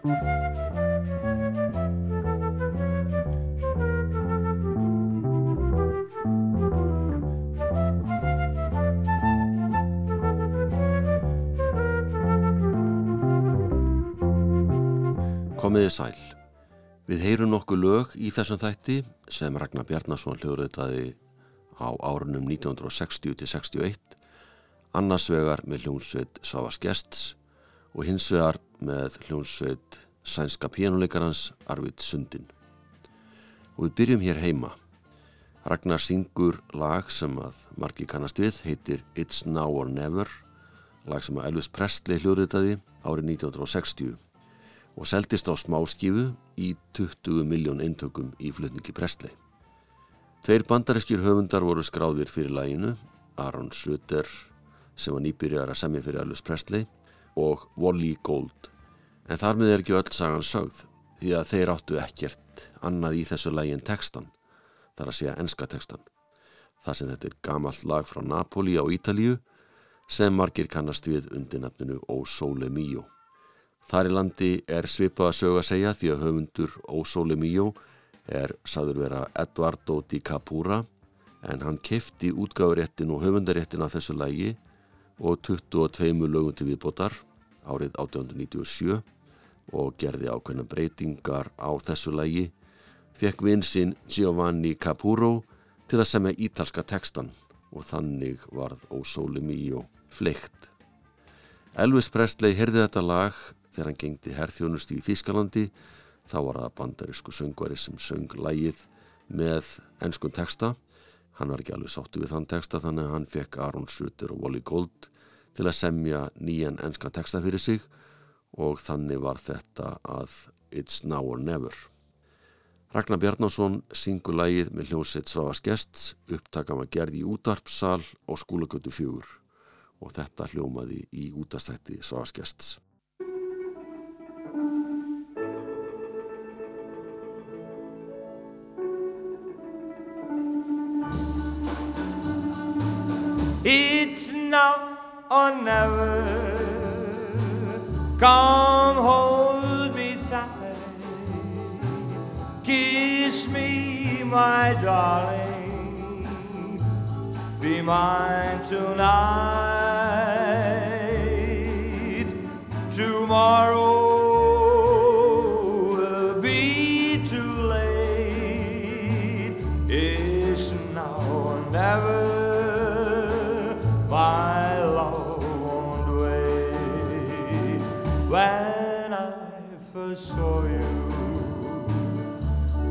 Komiði sæl. Við heyrum nokkuð lög í þessum þætti sem Ragnar Bjarnason hljóðröðtaði á árunum 1960-61, annars vegar með hljónsveit Svavas Gests og hins vegar með hljónsveit sænska pjánuleikarans Arvid Sundin. Og við byrjum hér heima. Ragnar syngur lag sem að margi kannast við, heitir It's Now or Never, lag sem að Elvis Presley hljóðröðtaði árið 1960 og seldist á smáskifu í 20 miljón eintökum í flutningi Presley. Tveir bandarískjur höfundar voru skráðir fyrir læginu, Aaron Sutter sem var nýbyrjar að semja fyrir Elvis Presley og Wally Gold. En þar með er ekki öll sagan sögð því að þeir áttu ekkert annað í þessu lægin tekstan, þar að segja enska tekstan. Það sem þetta er gamalt lag frá Napoli á Ítalíu sem margir kannast við undir nafninu O Sole Mio. Þar í landi er svipað að sögja að segja því að höfundur Ósóli Míó er saður vera Eduardo Di Capura en hann kefti útgáðuréttin og höfundaréttin af þessu lægi og 22 lögum til viðbótar árið 1897 og gerði ákveðna breytingar á þessu lægi fekk vinsinn Giovanni Capuro til að semja ítalska tekstan og þannig varð Ósóli Míó fleikt. Elvis Presley heyrði þetta lag þegar hann gengdi herþjónusti í Þískalandi þá var það bandarísku söngvari sem söng lægið með ennskun texta. Hann var ekki alveg sáttu við þann texta þannig að hann fekk Aron Sutter og Wally Gold til að semja nýjan ennskan texta fyrir sig og þannig var þetta að It's Now or Never Ragnar Bjarnásson syngur lægið með hljómsveit Svavas Gests upptaka maður gerði í útarpsal og skólagötu fjögur og þetta hljómaði í útastætti Svavas Gests It's now or never. Come hold me tight. Kiss me, my darling. Be mine tonight. Tomorrow. Saw you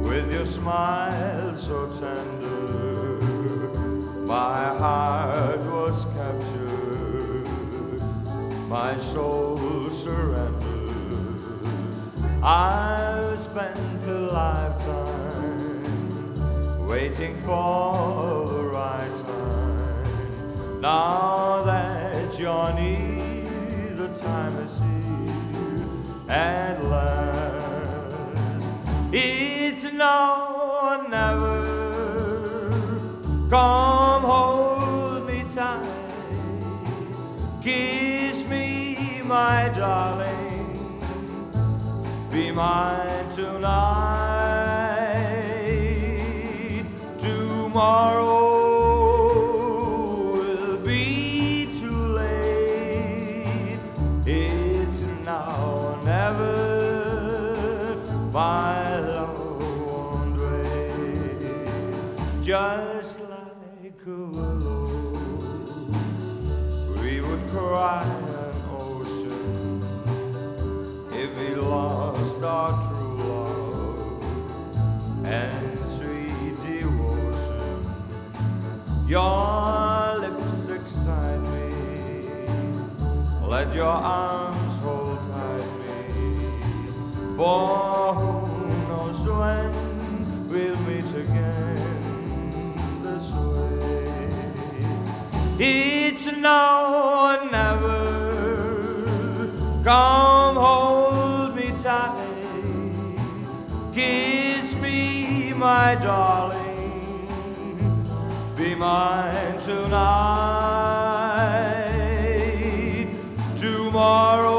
with your smile so tender. My heart was captured, my soul surrendered. I've spent a lifetime waiting for the right time. Now that you're near, the time is at last. It's now or never. Come hold me tight. Kiss me, my darling. Be mine tonight. Tomorrow. Let your arms hold tight me. For who knows when we'll meet again. this way. It's now or never. Come hold me tight. Kiss me, my darling. Be mine tonight far away.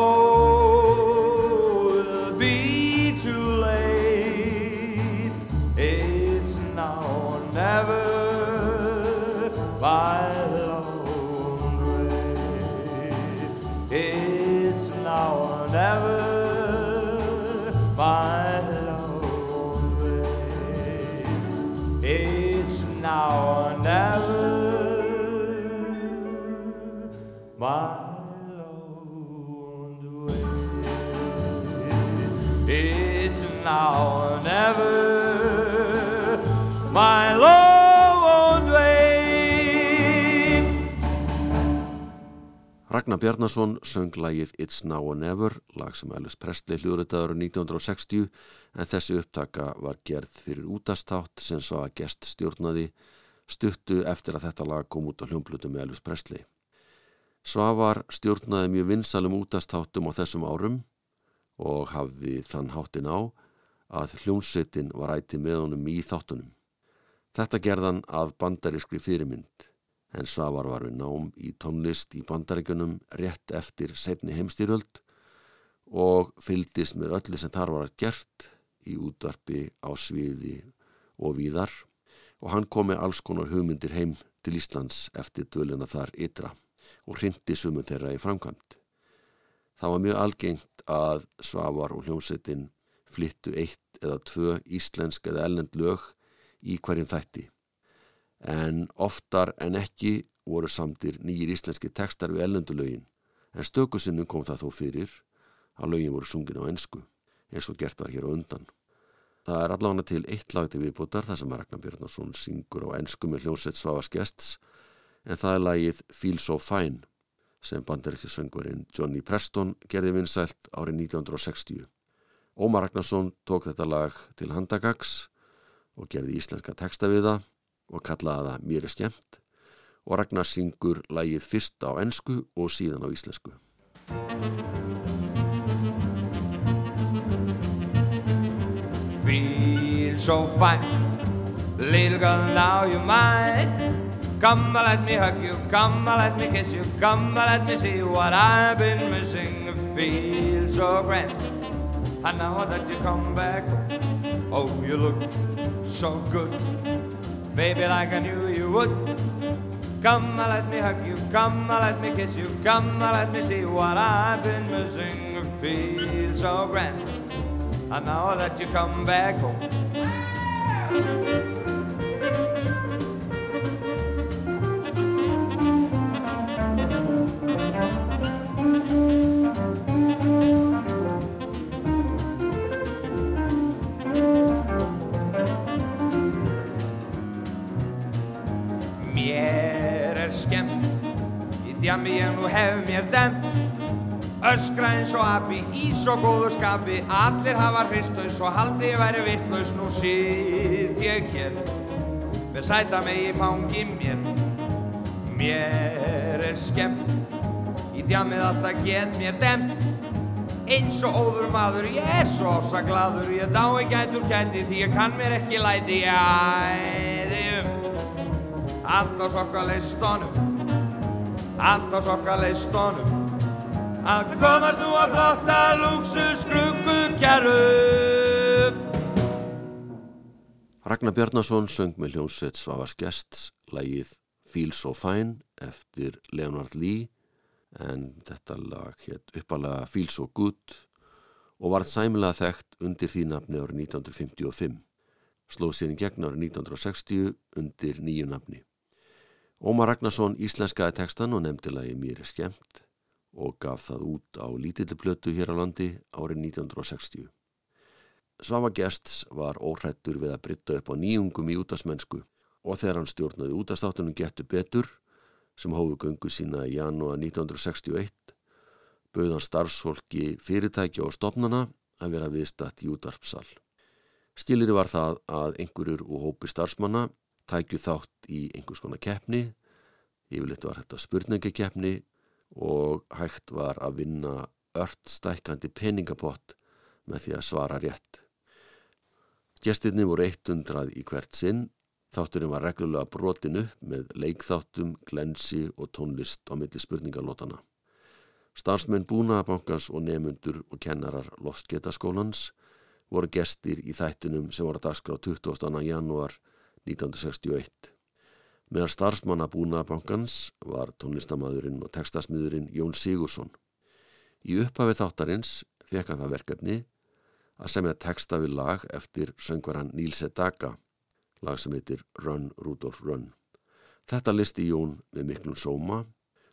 Ragnar Bjarnason söng lagið It's Now or Never, lag sem Elvis Presley hljóðritaður 1960 en þessi upptaka var gerð fyrir útastátt sem svo að gest stjórnaði stuttu eftir að þetta lag kom út á hljómblutu með Elvis Presley. Svavar stjórnaði mjög vinsalum útastáttum á þessum árum og hafði þann háttin á að hljómsveitin var ætti með honum í þáttunum. Þetta gerðan að bandarískri fyrirmynd en Svavar var við nám í tónlist í bandaríkunum rétt eftir setni heimstyröld og fyldist með öllu sem þar var gert í útvarpi á sviði og víðar og hann kom með alls konar hugmyndir heim til Íslands eftir dvöluna þar ytra og hrindi sumum þeirra í framkvæmt. Það var mjög algengt að Svavar og hljómsettin flyttu eitt eða tvö íslensk eða ellend lög í hverjum þætti en oftar en ekki voru samtir nýjir íslenski textar við ellendulögin en stökusinnum kom það þó fyrir að lögin voru sungin á ensku eins og gert var hér á undan. Það er allavega til eitt lag til viðbútar þar sem Ragnar Björnarsson syngur á ensku með hljómsveit Svavas Gests en það er lagið Feel So Fine sem bandaríkisöngurinn Johnny Preston gerði vinsælt árið 1960. Ómar Ragnarsson tók þetta lag til handagags og gerði íslenska texta við það og kallaði það Mér er skemmt og Ragnar syngur lagið fyrst á ensku og síðan á íslensku. Feel so fine, little girl, now you're mine. Come and let me hug you, come and let me kiss you, come and let me see what I've been missing. Feel so grand, and now that you come back oh, you look so good, baby, like I knew you would. Come let me hug you, come let me kiss you, come let me see what I've been missing. Feel so grand, and now that you come back home. Í djami ég nú hef mér demt Öskra eins og api, ís og góðu skapi. Allir hafa hristaus og haldi væri vittlaus Nú sit ég hér með sæta mig í fangi mér. Mér er skemmt, í djamið alltaf get mér demt Eins og óður maður, ég er svo ofsa gladur Ég dái gætur kæti því ég kann mér ekki læti Ég æði um. Allt á sokkaleistónum Allt á sokkaleistónum Að komast nú að flotta luxus skruggur kjæru Ragnar Bjarnason söng með hljómsveit Svavars Gests lagið Feel So Fine eftir Leonard Lee. En þetta lag hétt uppalega Feel So Good og var sæmilega þekkt undir því nafni árið 1955 slóð í gegn árið 1960 undir nýju nafni Ómar Ragnarsson íslenskaði textan og nefndi lagi Mér er skemmt og gaf það út á lítilliplötu hér á landi árið 1960. Svafa Gests var óhrættur við að brytta upp á nýjungum í útasmennsku og þegar hann stjórnaði útastáttunum getur betur sem hófu göngu sína í janúar 1961 bauð hann starfsfólki fyrirtækja og stopnana að vera viðstatt í útarpsal. Skilir var það að einhverjur og hópi starfsmanna tækju þátt í einhvers konar keppni, yfirleitt var þetta spurningakeppni og hægt var að vinna ört stækandi peningapott með því að svara rétt. Gestirni voru 100 í hvert sinn, þátturinn var reglulega brotin upp með leikþáttum, glensi og tónlist á milli spurningalótana. Starfsmenn Búnaðabankans og nefnundur og kennarar Loftsgetaskólans voru gestir í þættunum sem voru að daskra á 22. janúar 1961. Meðar starfsmanna Búnaðabankans var tónlistamæðurinn og tekstasmiðurinn Jón Sigursson. Í upphafi þáttarins fekk hann það verkefni að semja teksta við lag eftir söngvaran Níls Edaka, lag sem heitir Run Rudolph Run. Þetta listi Jón með miklum sóma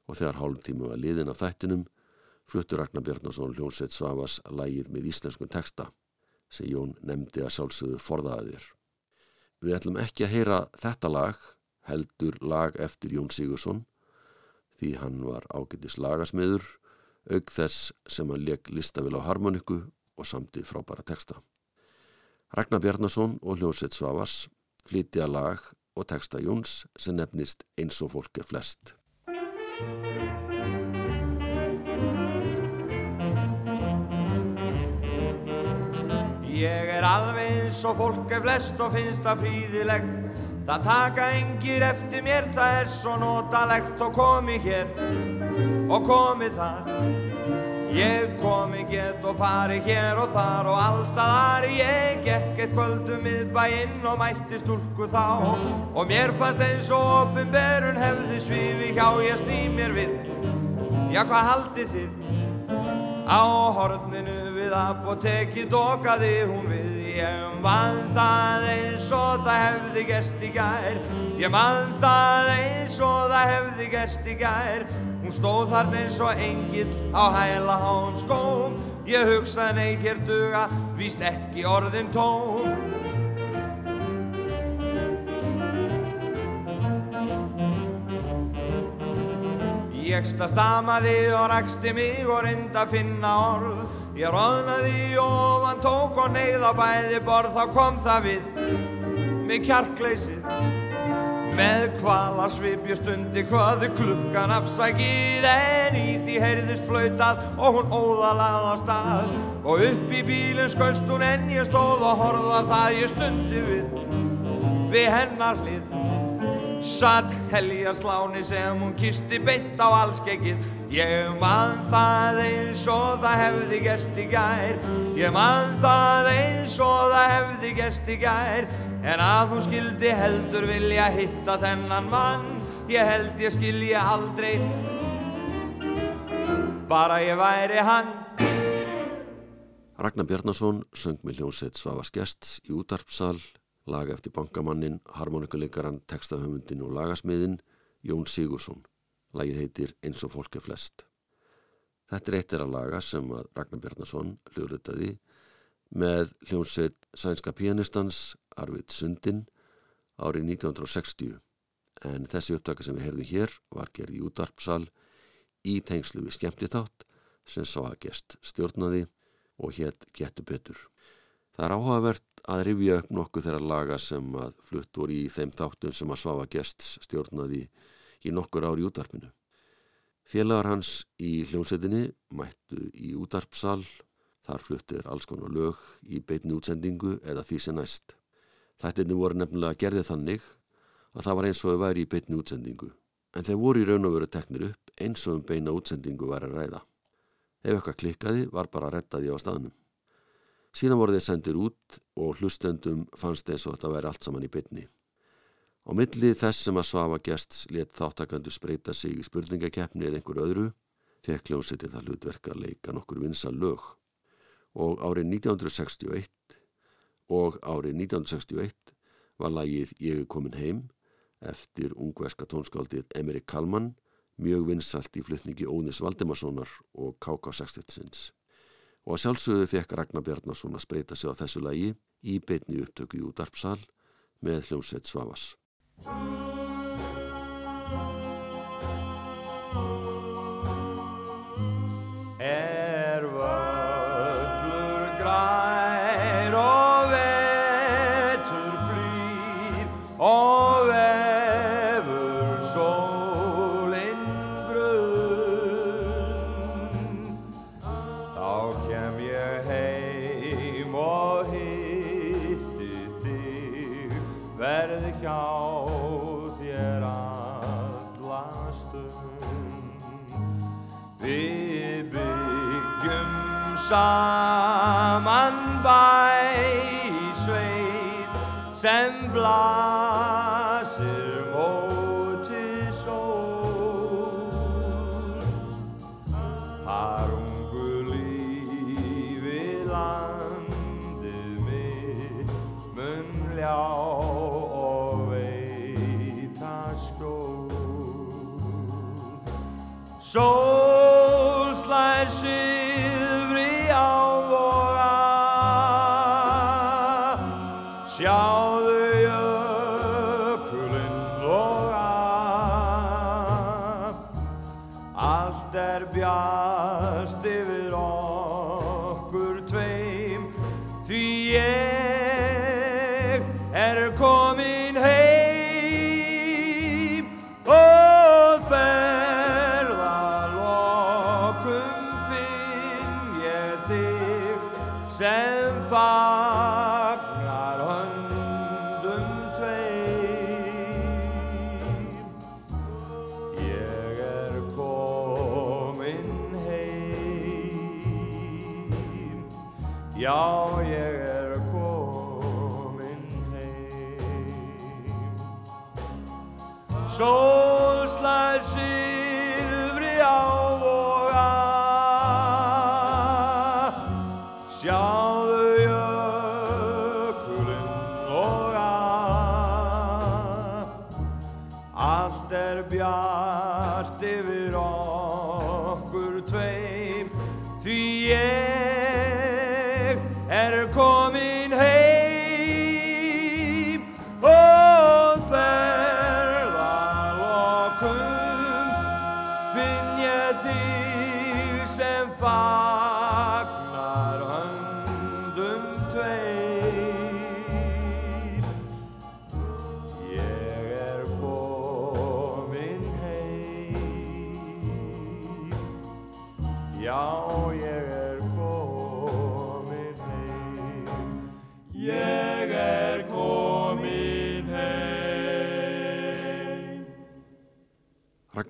og þegar hálfum tímu var liðin af þættinum fluttur Ragnar Bjarnason hljónsveit Svavas lægið með íslenskum teksta sem Jón nefndi að sjálfsögðu forðaðir. Við ætlum ekki að heyra þetta lag, heldur lag eftir Jón Sigursson, því hann var ágættis lagasmiður, auk þess sem hann leik listavil á harmoniku og samti frábæra teksta. Ragnar Bjarnason og hljónsveit Svavas flytja lag og teksta Jóns sem nefnist eins og fólk er flest. Ég er alveg eins og fólk er flest og finnst það príðilegt Það taka engir eftir mér, það er svo notalegt og komi hér og komi þar. Ég komi get og fari hér og þar og allstaðar Ég gekk eitt kvöldum miðbæinn og mætti stúlku þá. Og mér fannst eins og opimberun hefði svifi hjá ég sný mér við. Já hvað haldið þið? Á horninu við apotekið dokaði hún við. Ég mann það eins og það hefði gerst í gær. Ég mann það eins og það hefði gerst í gær. Hún stóð þar eins og engil á hæla hán skóm. Ég hugsaði nei hér duga, víst ekki orðin tóm. Ég stastamaði og raksti mig og reyndi að finna orð. Ég roðnaði og hann tók og neyð á bæði borð, þá kom það við með kjarkleysið. Með kvala svip ég stundi hvaðu klukkan afsækið en í því heyrðist flöytað og hún óðalað á stað. Og upp í bílinn skauðst hún en ég stóð og horða það ég stundi við, við hennar hlið. Satt heljarsláni sem hún kisti beint á allskeggin Ég mann það eins og það hefði gerst í gær. Ég mann það eins og það hefði gerst í gær. En að hún skildi heldur vilja hitta þennan mann. Ég held ég skilja aldrei. Bara ég væri hann. Ragnar Bjarnason söng með hljómsveit Svavas Gjerts í útarpsal laga eftir bankamannin, harmonikuleikaran, textahöfundin og lagasmiðin Jón Sigursson. Lagið heitir Eins og fólk er flest. Þetta er eitt er að laga sem að Ragnar Bjarnason hljóðrutaði með hljómsveit sænska pianistans Arvid Sundin árið 1960 en þessi upptaka sem við herðum hér var gerð í útarpsal í tengslu við skemmtiþátt sem svo að gest stjórnaði og hétt getur betur. Það er áhugavert að rifja upp nokkuð þeirra laga sem að flutt voru í þeim þáttum sem að svafa gests stjórnaði í nokkur ár í útarpinu. Félagar hans í hljómsveitinni mættu í útarpsal, þar fluttir alls konar lög í beitni útsendingu eða því sem næst. Þættinni voru nefnilega gerðið þannig að það var eins og þau væri í beitni útsendingu, en þeir voru í raun og veru teknir upp eins og um beina útsendingu var að ræða. Ef eitthvað klikkaði var bara að retta því á staðnum. Síðan voru þeir sendir út og hlustendum fannst eins og þetta væri allt saman í bytni. Á milli þess sem að svafa gests let þáttakandu spreita sig í spurningakeppni eða einhver öðru, fekk hljómsitið það hlutverk að leika nokkur vinsa lög. Og árið 1961 og árið 1961 var lagið Ég er komin heim eftir ungverska tónskáldið Emeri Kalman mjög vinsalt í flytningi Ónis Valdemarssonar og K.K. Sextetsins og sjálfsögðu fekk Ragnar Bjarnason að spreita sig á þessu lagi í beitni upptöku í útarpsal með hljómsveit Svavas. Sól slær silfri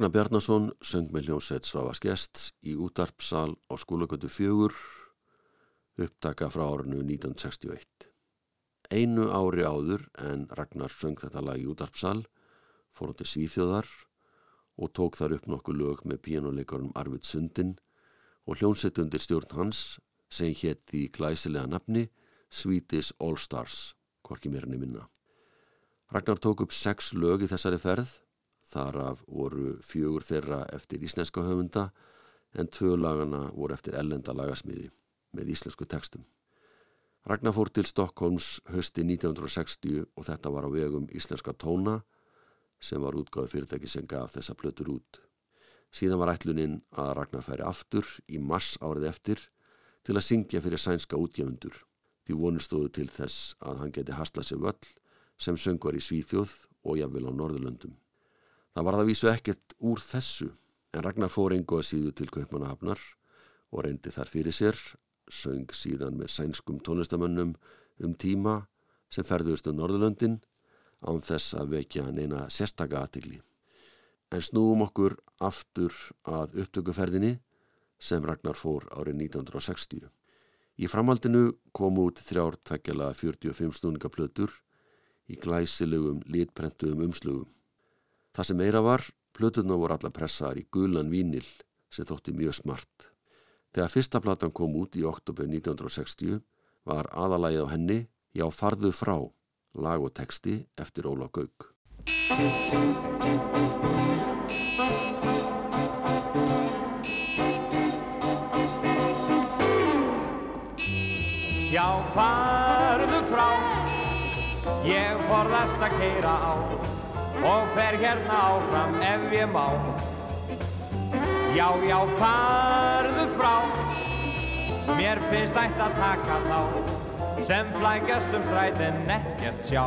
Ragnar Bjarnason söng með hljómsveit Svavas Gests í útarpsal á skólagötu fjögur, upptaka frá árinu 1961. Einu ári áður en Ragnar söng þetta lag í útarpsal, fór hann til Svíþjóðar og tók þar upp nokkuð lög með píjánuleikarum Arvid Sundin og hljómsveit undir stjórn hans sem hétt því glæsilega nafni Swedish All Stars, hvorki mér enn minna. Ragnar tók upp sex lög í þessari ferð, þar af voru fjögur þeirra eftir íslenska höfunda en tvö lagana voru eftir ellenda lagasmiði með íslensku textum. Ragnar fór til Stokkólms hösti 1960 og þetta var á vegum íslenska tóna sem var útgáðu fyrirtæki sem gaf þessa plötur út. Síðan var ætluninn að Ragnar færi aftur í mars árið eftir til að syngja fyrir sænska útgefundur. Því vonustóðu til þess að hann geti haslað sér völl sem söngvar í Svíþjóð og jafnvel á Norðurlöndum. Það var það vísu ekkert úr þessu en Ragnar fór engu að síðu til Kaupmannahafnar og reyndi þar fyrir sér, söng síðan með sænskum tónlistamönnum um tíma sem ferðuðust um Norðurlöndin án þess að vekja hann eina sérstaka aðtigli. En snúum okkur aftur að upptökuferðinni sem Ragnar fór árið 1960. Í framhaldinu kom út þrjár tveggjala 45 snúningaplötur í glæsilegum litprentuðum umslugum. Það sem meira var, plöturna voru alla pressaðar í gulan vínil sem þótti mjög smart. Þegar fyrsta platan kom út í oktober 1960 var aðalægið á henni Já farðu frá, lag og texti eftir Óla Gauk. Já, farðu frá, ég forðast að keira á og fer hérna áfram ef ég má. Já, já, farðu frá, mér finnst ætt að taka þá sem flækjast um strætin ekkert sjá.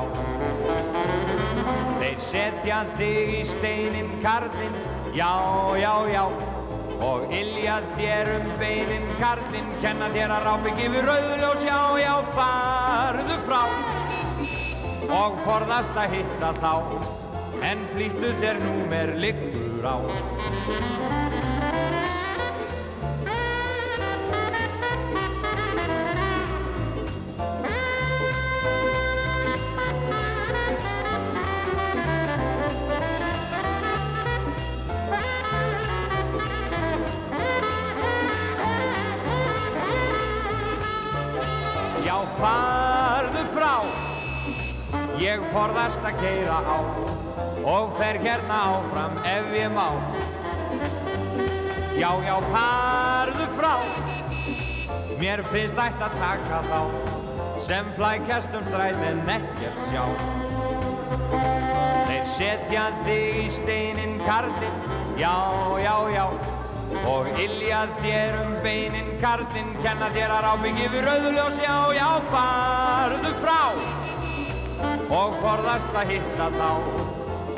Þeir setja þig í steinin karlinn, já, já, já, og ilja þér um beinin karlinn, kenna þér að ráping yfir rauðljós, já, já, farðu frá. Og forðast að hitta þá, en flýttu þér númer liggur á. Forðast að keira á. Og fer hérna áfram ef ég má. Já, já, farðu frá. Mér finnst ætt að taka þá sem flækjast um stræðin ekkert sjá. Þeir setja þig í steinin karlinn, já, já, já. Og iljað þér um beinin. Karlinn, kenna þér að rábyggi við rauðuljós, já, já, farðu frá og forðast að hitta þá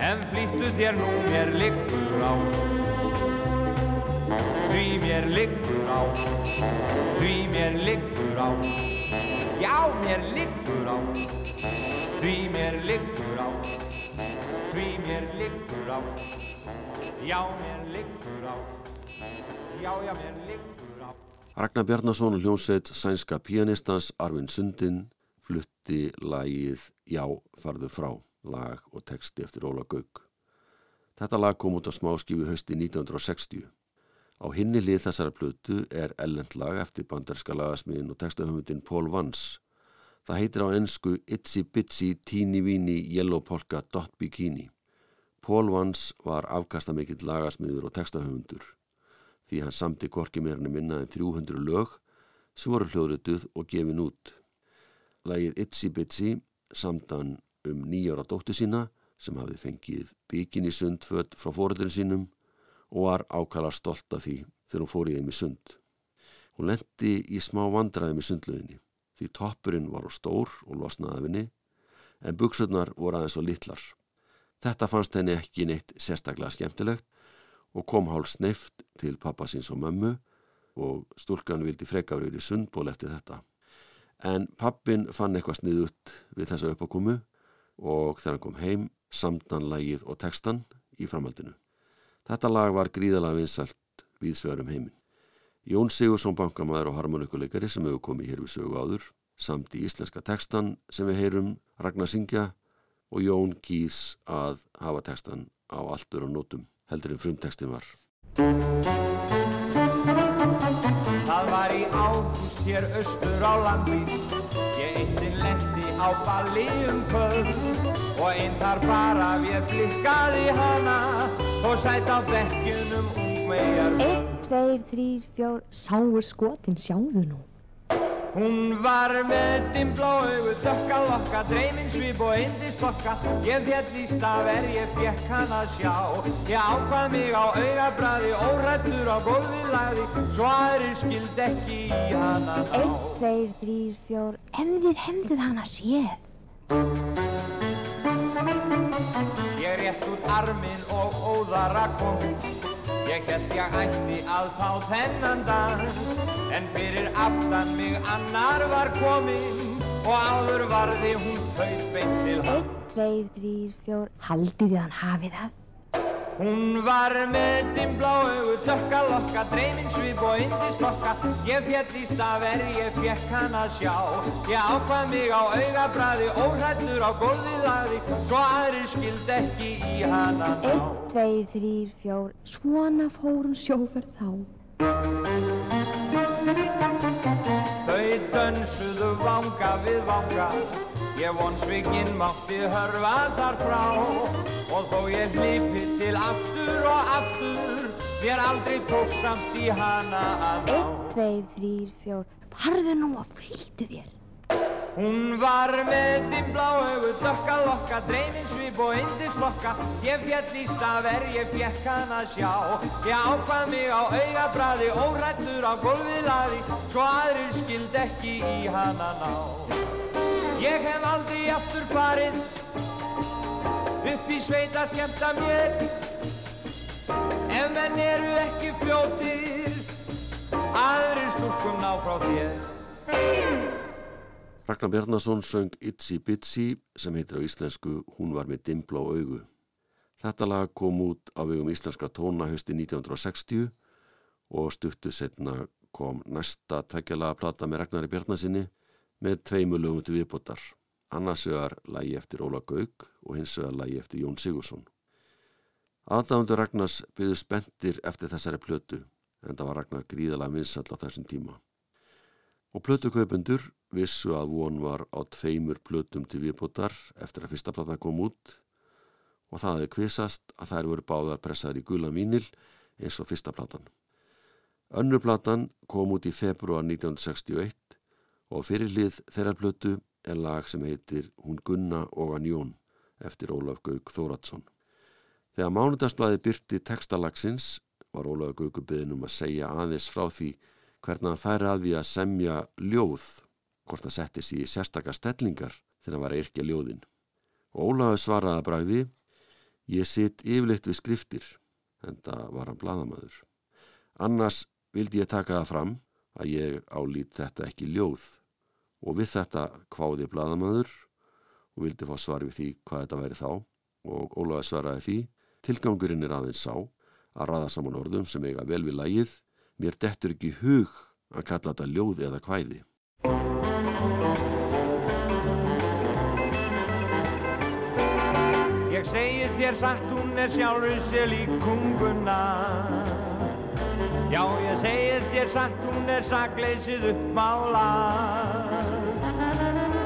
en flýttu þér nú mér liggur á. Því mér liggur á því mér liggur á. Já, mér liggur á því mér liggur á. Því mér liggur á já, mér liggur á. Já, já, mér liggur á. Ragnar Bjarnason og hljómsveit sænska pianistans Arvin Sundin flutti lagið Já, farðu frá, lag og texti eftir Óla Gaug. Þetta lag kom út á smáskifu hösti 1960. Á hinni lið þessara plötu er ellend lag eftir banderska lagasmiðin og textahöfundin Paul Vance. Það heitir á ennsku Itsy Bitsy Teeny Weeny Yellow Polka Dot Bikini. Paul Vance var afkastamikill lagasmiður og textahöfundur því hann samti korki meirinu minna en 300 lög sem voru hljóðrituð og gefin út. Lægið Itsy Bitsy samtan um nýjára dóttu sína sem hafði fengið bygin í sundfödd frá fóröldurinn sínum og var ákala stolt af því þegar hún fór í þeim í sund. Hún lendi í smá vandraði með sundluðinni því toppurinn var á stór og losnaði af henni en buksurnar voru aðeins á litlar. Þetta fannst henni ekki neitt sérstaklega skemmtilegt og kom hálf sneift til pappa síns og mömmu og stúlkan vildi frekafrið í sundból eftir þetta. En pappin fann eitthvað sniðut við þessa uppákomu og þegar hann kom heim samtan lagið og textan í framhaldinu. Þetta lag var gríðalega vinsalt við svegarum heiminn. Jón Sigursson bankamæður og harmonikuleikari sem hefur komið hér við sögu áður samt í íslenska textan sem við heyrum Ragnar syngja og Jón kýs að hafa textan á alltur og nótum heldur en frumtekstin var. Það var í ágúst hér austur á landi Ég eitt sinn lendi á balli um kvöld Og einn þar bara við blikkaði hana Og sætt á bekkjunum ungmegar Einn, tveir, þrýr, fjór, sáu skotin, sjáðu nú. Hún var með dimbla augu, dökka lokka, dreyminn svip og indistokka Ég fjall í staf er ég fjekk hann að sjá. Ég ákvað mig á augabræði, órættur á gólfið lagði. Svo aðrir skild ekki í hana ná. Einn, tveir, þrýr, fjór, hefðið, hefðið hana séð. Ég rétt út arminn og óðara kom Ég held ég ætti að fá þennan dans En fyrir aftan mig annar var kominn Og áður varði hún þauð beint til hann Einn, tveir, þrýr, fjór, haldið þið hann hafið það. Hún var með dimbla augu, dökka lokka, dreyminn svip og indistokka Ég fjall í staf er ég fekk hann að sjá. Ég ákvað mig á augabræði, óhrættur á gólfið lagði. Svo aðrir skild ekki í hana ná. Einn, tveir, þrýr, fjór, svona fór hún sjóferð þá. Þau dönsuðu vanga við vanga Ég vonsvikinn mátti hörfa þar frá. Og þó ég hlipi til aftur og aftur Mér aldrei tók samt í hana að ná. Einn, tveir, þrýr, fjór, farðu nú og flýttu þér. Hún var með dimbla augu, dökka lokka, dreyminn svip og indistokka Ég fjall í staf er ég fjekk hann að sjá. Ég ákvað mig á augabræði, órættur á gólfið laði Svo aðrir skild ekki í hana ná Ég hef aldrei aftur farið upp í sveit að skemmta mér Ef menn eru ekki fljótir, aðrir stúlkum ná frá þér Ragnar Bjarnason söng Itsy Bitsy sem heitir á íslensku Hún var með dimbla á augu. Þetta lag kom út á vegum íslenska tóna hösti 1960 og stuttu setna kom næsta tveggjalaga plata með Ragnari Bjarnasinni með tveimu lögum til viðbótar. Annars vegar lagi eftir Óla Gaug og hins vegar lagi eftir Jón Sigursson. Aðdáðundur Ragnars byggðu spendir eftir þessari plötu en það var Ragnar gríðalega vinsall á þessum tíma. Og plötukaupendur vissu að von var á tveimur plötum til viðbútar eftir að fyrsta platan kom út og það hefði kvisast að þær voru báðar pressaður í gula mínil eins og fyrsta platan. Önnur platan kom út í februar 1961 og fyrirlið þeirra plötu er lag sem heitir Hún Gunna og Anjón eftir Ólaf Gauk Þóratsson. Þegar mánudagsblæði byrti textalagsins var Ólaf Gauku byggðin um að segja aðeins frá því hvernig hann færi að því að semja ljóð hvort það setti sér í sérstakar stellingar þegar hann var að yrkja ljóðin. Og Ólaf svaraði að bræði Ég sitt yfirleitt við skriftir en það var hann bladamæður. Annars vildi ég taka það fram að ég álít þetta ekki ljóð og við þetta kváði bladamæður og vildi fá svar við því hvað þetta væri þá. Og Ólaf svaraði því tilgangurinn er aðeins sá að raða saman orðum sem eiga vel við lægið mér dettur ekki hug að kalla þetta ljóð eða kvæði. Ég segi þér sagt hún er sjálfur sér líkunguna Já, ég segi þér sagt hún er sakleysið uppmála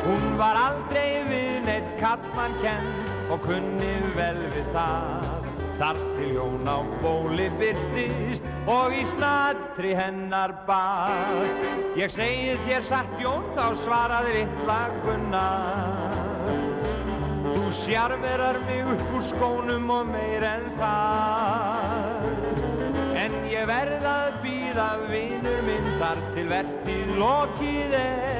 Hún var aldrei við neitt kattmann kenn og kunni vel við það. Þar til jón á bóli byrtist og í snadri hennar bar. Ég segi þér sagt jón þá svaraði vittla gunnar. Þú sjarverar mig upp úr skónum og meir en það En ég verð að býða vinur minn þar til vertið lokið er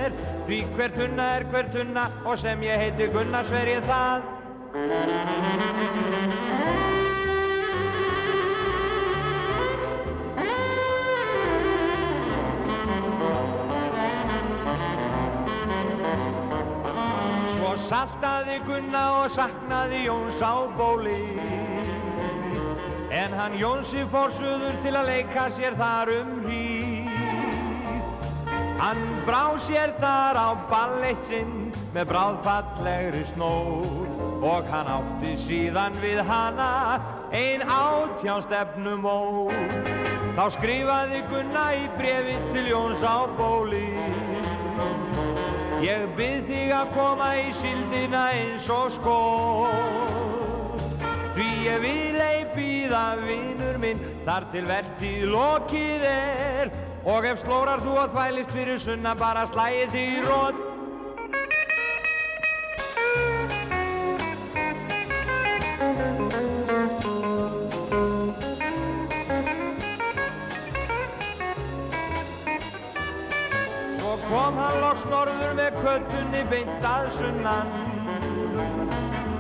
Því hver tunna er hver tunna og sem ég heiti Gunnar sver ég það. Svo saltaði Gunna og saknaði Jóns á bóli. En hann Jónsi fór suður til að leika sér þar um hríð Hann brá sér þar á ballett sinn með bráðfallegri snót Og hann átti síðan við hana ein átjánstefnum ót Þá skrifaði Gunna í brefi til Jóns á bóli. Ég byrð þig að koma í síldina eins og skóð Því ég vil ei býða vinnur minn þar til vertið lokið er Og ef slórar þú að þvælist fyrir sunna bara slæði þig í rót Svo kom hann loks norður með köttunni beint að sunnan.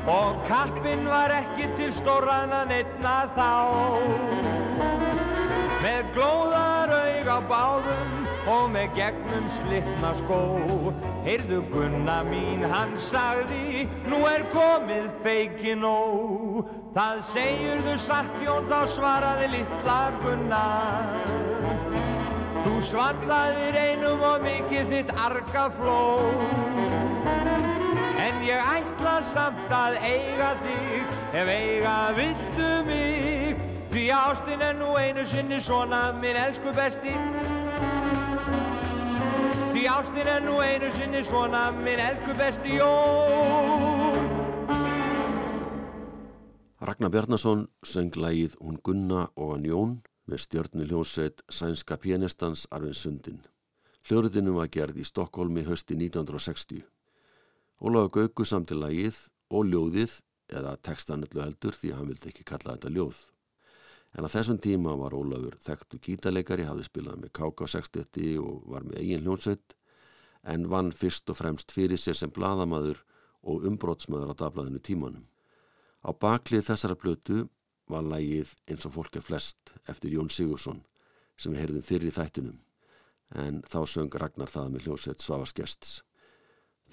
Og kappinn var ekki til stórraðan einna þá. Með glóðar aug á báðum og með gegnum slittna skó. Heyrðu Gunna mín, hann sagði, nú er komið feikin ó Það segir þú satt Jón, þá svaraði litla Gunna. Þú svandlaðir einum og mikið þitt arga fló En ég ætla samt að eiga þig ef eiga viltu mig Því ástin er nú einu sinni svona minn elsku besti Því ástin er nú einu sinni svona minn elsku besti Jón Ragnar Bjarnason söng lægið Hún Gunna og hann Jón með stjörnu hljónsveit sænska pianistans Arvin Sundin. Hljóruðinu var gerð í Stokkólmi hösti 1960. Ólaug Gauku samt til lægið og ljóðið eða textanullu heldur því hann vildi ekki kalla þetta ljóð. En á þessum tíma var Ólafur þekktu gítarleikari, hafði spilað með KK60 og var með eigin hljónsveit en vann fyrst og fremst fyrir sér sem bladamadur og umbrótsmaður á dablaðinu tímanum. Á baklið þessara plötu var lægið eins og fólk er flest eftir Jón Sigursson sem við heyrðum fyrir í þættinum en þá söng Ragnar það með hljómsveit Svavaskersts.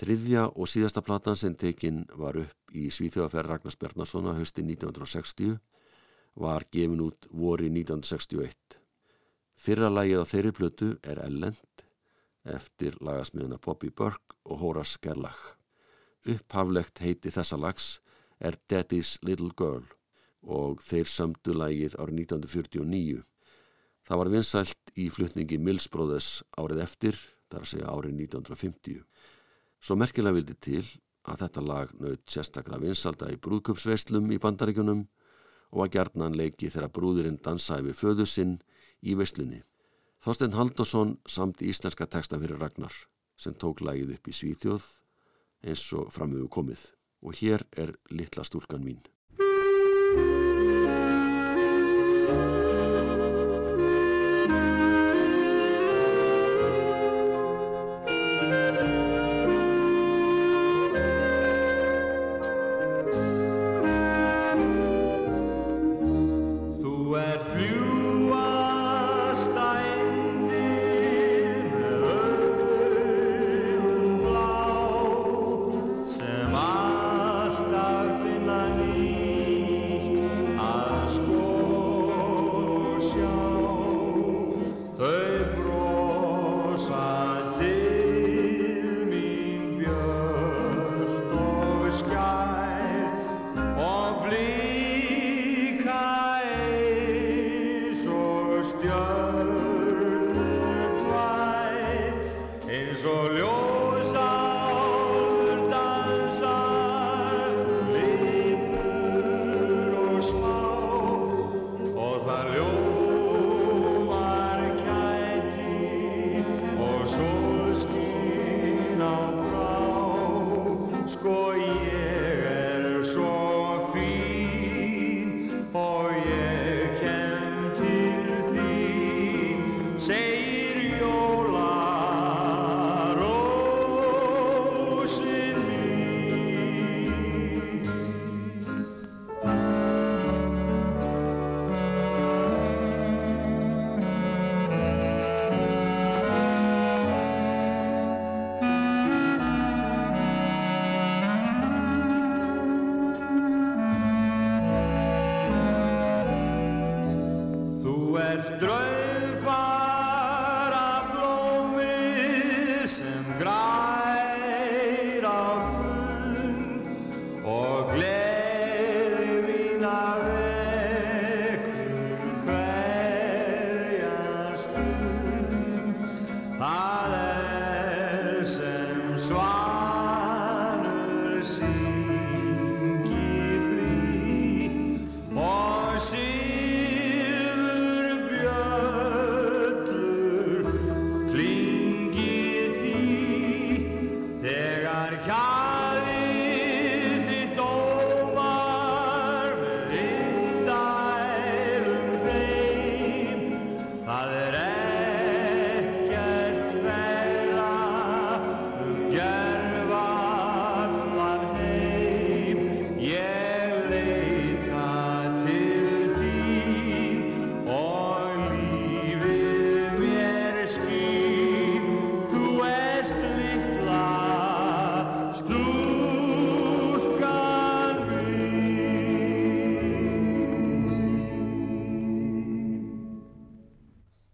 Þriðja og síðasta platan sem tekinn var upp í Svíþjóðaferð Ragnars Bjarnarssonar hösti 1960 var gefin út vori 1961. Fyrra lægið á þeirri plötu er Ellend eftir lagasmiðuna Bobby Burke og Horace Gerlach. Upphaflegt heiti þessa lags er Daddy's Little Girl og þeir sömdu lægið árið 1949. Það var vinsælt í flutningi Mills Brothers árið eftir þar að segja árið 1950. Svo merkilega vildi til að þetta lag naut sérstakra vinsalda í brúðköpsveislum í bandaríkunum og var gerðnan leiki þegar brúðurinn dansaði við föðu sinn í veislunni. Þorstein Haldursson samt íslenska texta fyrir Ragnar sem tók lagið upp í Svíþjóð eins og framöfu komið og hér er litla stúlkan mín.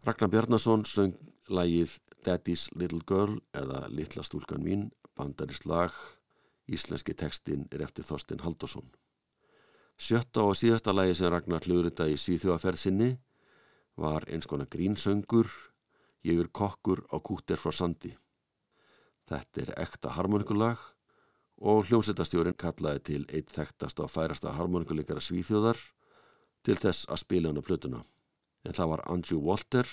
Ragnar Bjarnason söng lægið Daddy's Little Girl eða Littla stúlkan mín, bandarist lag, íslenski tekstinn er eftir Þorstein Haldosson. Sjötta og síðasta lægi sem Ragnar hljóðrita í Svíþjóaferðsinni var eins konar grínsöngur, ég er kokkur á kúter frá sandi. Þetta er ekta harmonikulag og hljómsættastjórin kallaði til eitt þekktast á færasta harmonikuleikara Svíþjóðar til þess að spila hann á plötuna en það var Andrew Walter,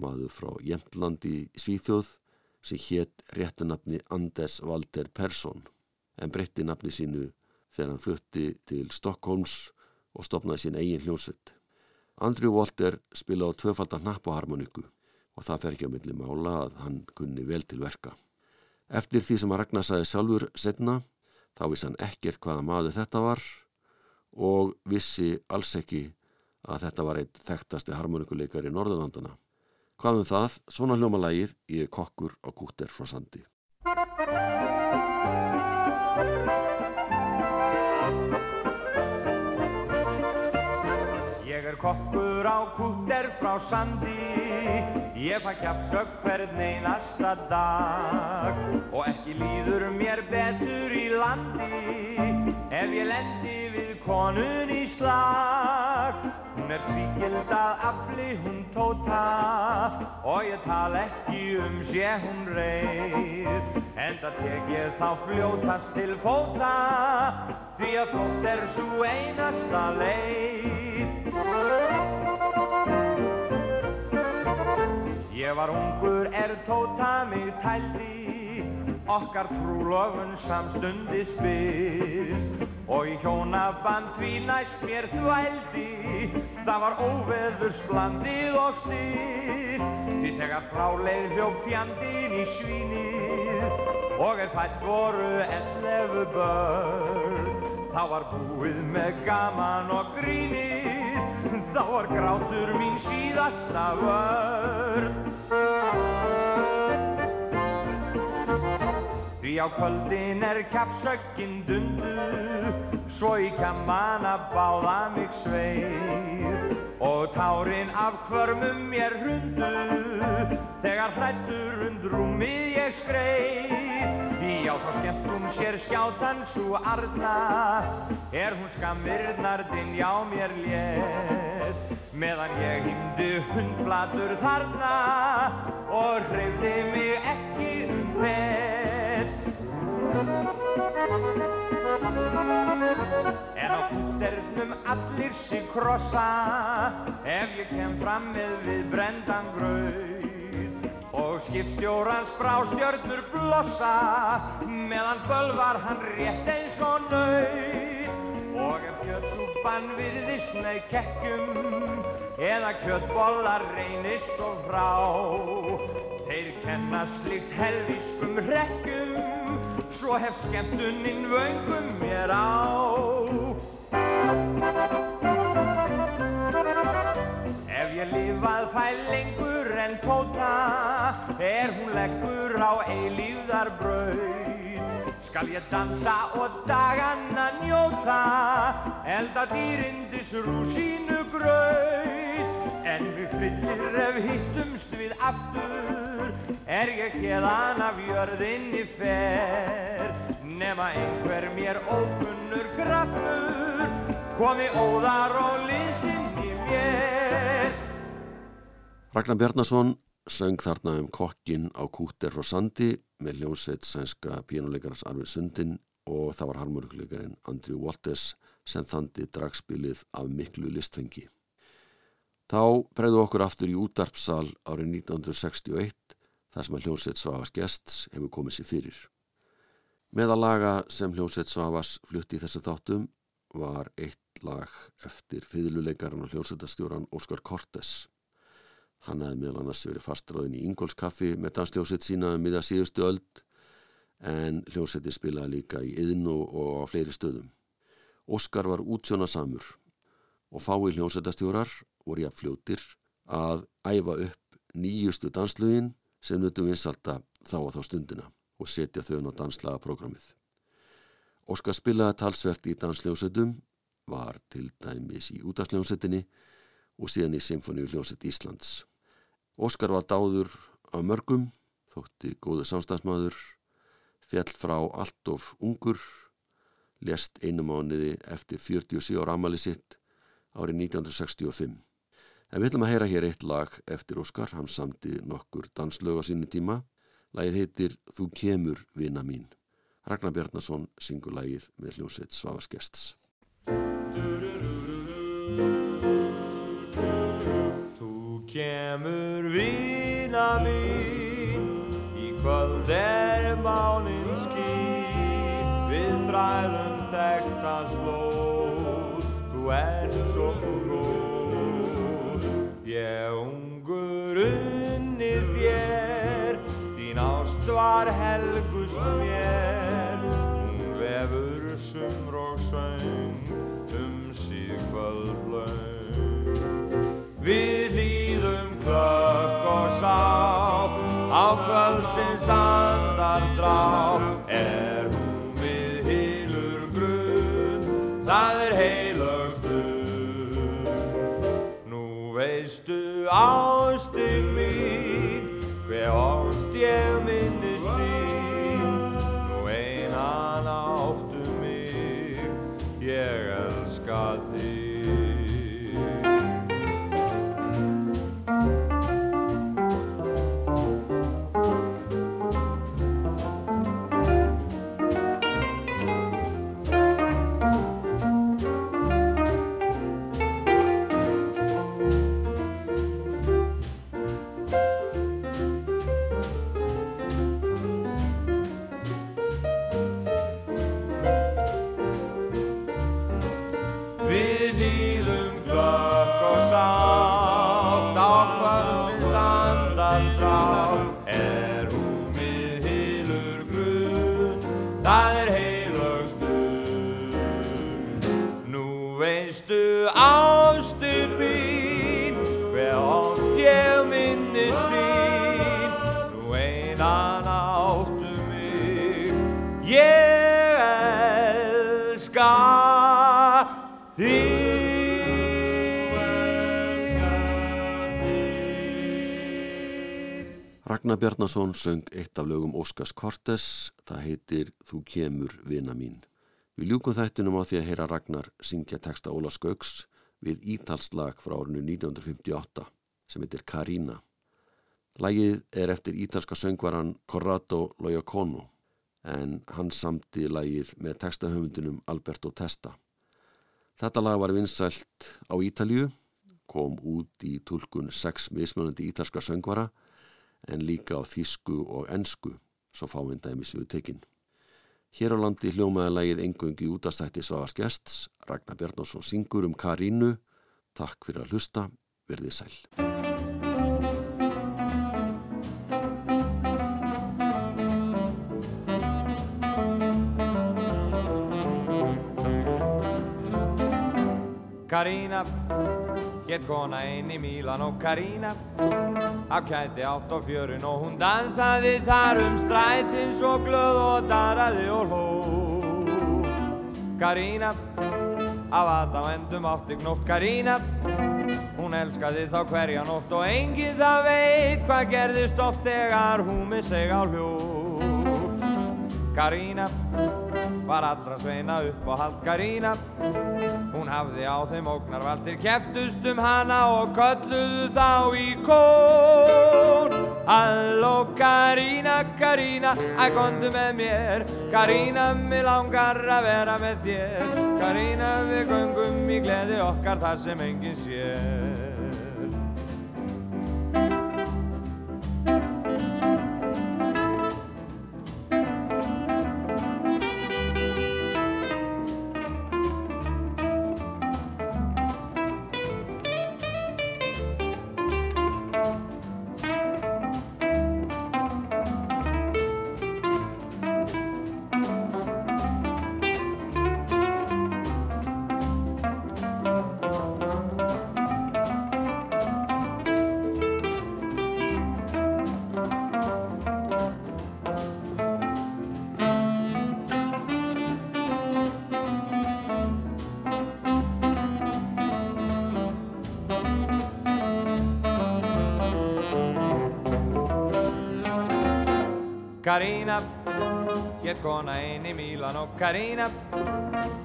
maður frá Jemtlandi Svíþjóð, sem hétt réttunapni Anders Walter Persson, en breytti nafni sínu þegar hann flutti til Stokkólms og stopnaði sín eigin hljómsveit. Andrew Walter spila á tvöfaldan nappaharmoniku og það fer ekki á milli mála að hann kunni vel til verka. Eftir því sem að Ragnar sagði sjálfur setna, þá vissi hann ekkert hvaða maður þetta var og vissi alls ekki að þetta var eitt þekktasti harmonikuleikar í Norðurlandana. Hvað um það, svona hljóma lagið ég er kokkur á kúter frá sandi. Ég er kokkur á kúter frá sandi Ég fæ kjafsögg hvern einasta dag Og ekki líður mér betur í landi Ef ég lendi við konun í slag Hún er tvíkildað afli hún tóta. Og ég tala ekki um sé hún reyð Enda tek ég þá fljótast til fóta. Því að flót er svo einasta leið. Ég var ungur er tóta mig tældi. Okkar trúlofun samstundi spyr og í hjónaband því næst mér þvældi. Það var óveðursblandið og styr því þegar fráleið hljók fjandin í svínið og er fætt voru ellefu börn. Þá var búið með gaman og grínið. Þá var grátur mín síðasta vörn Því á kvöldin er kjafsöggin dundu Svo í kammana báða mig sveir. Og tárin af kvörmum mér hundu Þegar hrættur undrúmið ég skreið. Já þá skemmt hún sér skjátan svo arna Er hún skammirnardinn já mér létt. Meðan ég hýmdi hundflatur þarna Og hreyfði mig ekki um fett En á kútternum allir sig krossa Ef ég kem fram með við brendan gröð Og skipstjórans brástjörnur blossa Meðan bölvar hann rétt eins og nöð Og ef kjötsúpan virðist með kekkjum Eða kjötbollar reynist og frá. Þeir kenna slikt helvískum rekkjum Svo hef skemmtuninn vöngum mér á. Ef ég lifað fæ lengur en tóta Er hún leggur á eilíðar brauð Skal ég dansa og daganna njóta Elda dýrindis rúsínu grauð En við fyllir ef hittumst við aftur Er ég hérðan af jörðinni fer Nema einhver mér ókunnur kraftur Komi óðar og linsinn í mér Ragnar Bjarnason söng þarna um kokkin á kúter frá Sandi með ljónsveit sænska pínuleikarans Arvin Sundin og það var harmurikleikarinn Andrew Walters sem þandi dragspilið af miklu listfengi. Þá breyðu okkur aftur í útarpsal árið 1961 þar sem að hljómsveit Svavas gests hefur komið sér fyrir. Meðalaga sem hljómsveit Svavas flutti í þessum þáttum var eitt lag eftir fyrirluleikarinn og hljómsveitastjóran Óskar Kortes. Hann hefði meðal annars verið fastráðin í Ingólskaffi með dansljómsveit sína um miða síðustu öld en hljómsveiti spilaði líka í yðnu og á fleiri stöðum. Óskar var útsjónasamur og fái hljómsveitastjórar voru jafnfljótir að æfa upp nýjustu danslögin sem nutum vinsalta þá að þá stundina og setja þau á danslaga programmið. Óskar spilaði talsvert í dansljónsettum, var til dæmis í útafsljónsettinni og síðan í Symfóníu hljónsett Íslands. Óskar var dáður af mörgum, þótti góðu samstagsmaður, fjall frá allt of ungur, lest einu mánuði eftir 47 ára amali sitt árið 1965. En við ætlum að heyra hér eitt lag eftir Óskar, hann samti nokkur danslög á sínu tíma. Lægið heitir Þú kemur vina mín. Ragnar Bjarnason syngur lægið með hljómsveit Svavaskests. Þú kemur vina mín var helgust mér, hún vefur sumr og söng um síð kvöldlaug. Við líðum klökk og sá, á kvöldsins andar drá, er hún við hilur grunn, það er heilögstu veistu ástig Ragnar Bjarnason söng eitt af lögum Óskars Kortes, það heitir Þú kemur vina mín. Við ljúkum þættinum á því að heyra Ragnar syngja texta Óla Skauks við ítalslag frá árinu 1958 sem heitir Karina. Lægið er eftir ítalska söngvaran Corrado Loiacono en hann samti lægið með textahöfundinum Alberto Testa. Þetta lag var vinsælt á Ítalju, kom út í tulkun sex mismunandi ítalska söngvara en líka á þísku og ensku, svo fáindæmi séu tekinn. Hér á landi hljómaði lægið engungi útastætti Svavars gests, Ragnar Bjarnarsson syngur um Karínu. Takk fyrir að hlusta, verðið sæl. Karína, hétt kona inn í Mílan og Karína Afkætti átt á fjörun og hún dansaði þar um strætin svo glöð og daraði og hló. Karína, af aðdáendum átti gnótt Karína Hún elskaði þá hverja nótt og enginn það veit hvað gerðist oft þegar hún með seg á hljó. Karína var allra sveina upp á hald Karína Hún hafði á þeim ógnarvaldir keftust um hana og kölluðu þá í kór. Halló Karína, Karína, að kondu með mér. Karína, mig langar að vera með þér. Karína, við göngum í gleði okkar þar sem enginn sér Karína, hétt kona inn í Mílan og Karína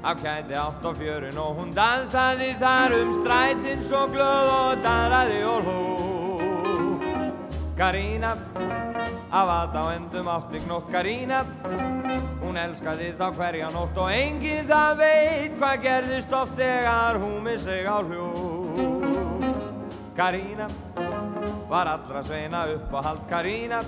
Afkætti átt á fjörun. Og hún dansaði þar um strætin svo glöð og daraði og hló Karína, af aðdáendum átti gnótt Karína Hún elskaði þá hverja nótt og enginn það veit hvað gerðist oft þegar hún með sig á hljó Karína var allra sveina upp á hald Karína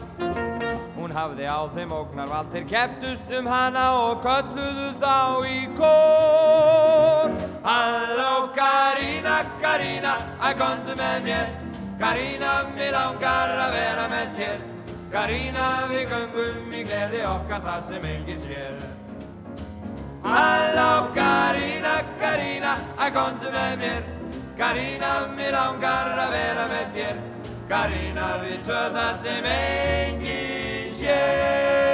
hafði á þeim ógnarvald. Þeir keftust um hana og kölluðu þá í kór. Halló Karína, Karína, að kondu með mér. Karína, mér langar að vera með þér. Karína, við göngum í gleði okkar þar sem enginn sér. Halló Karína, Karína, að kondu með mér. Karína, mér langar að vera með þér. Karína, við tvö þar sem enginn sér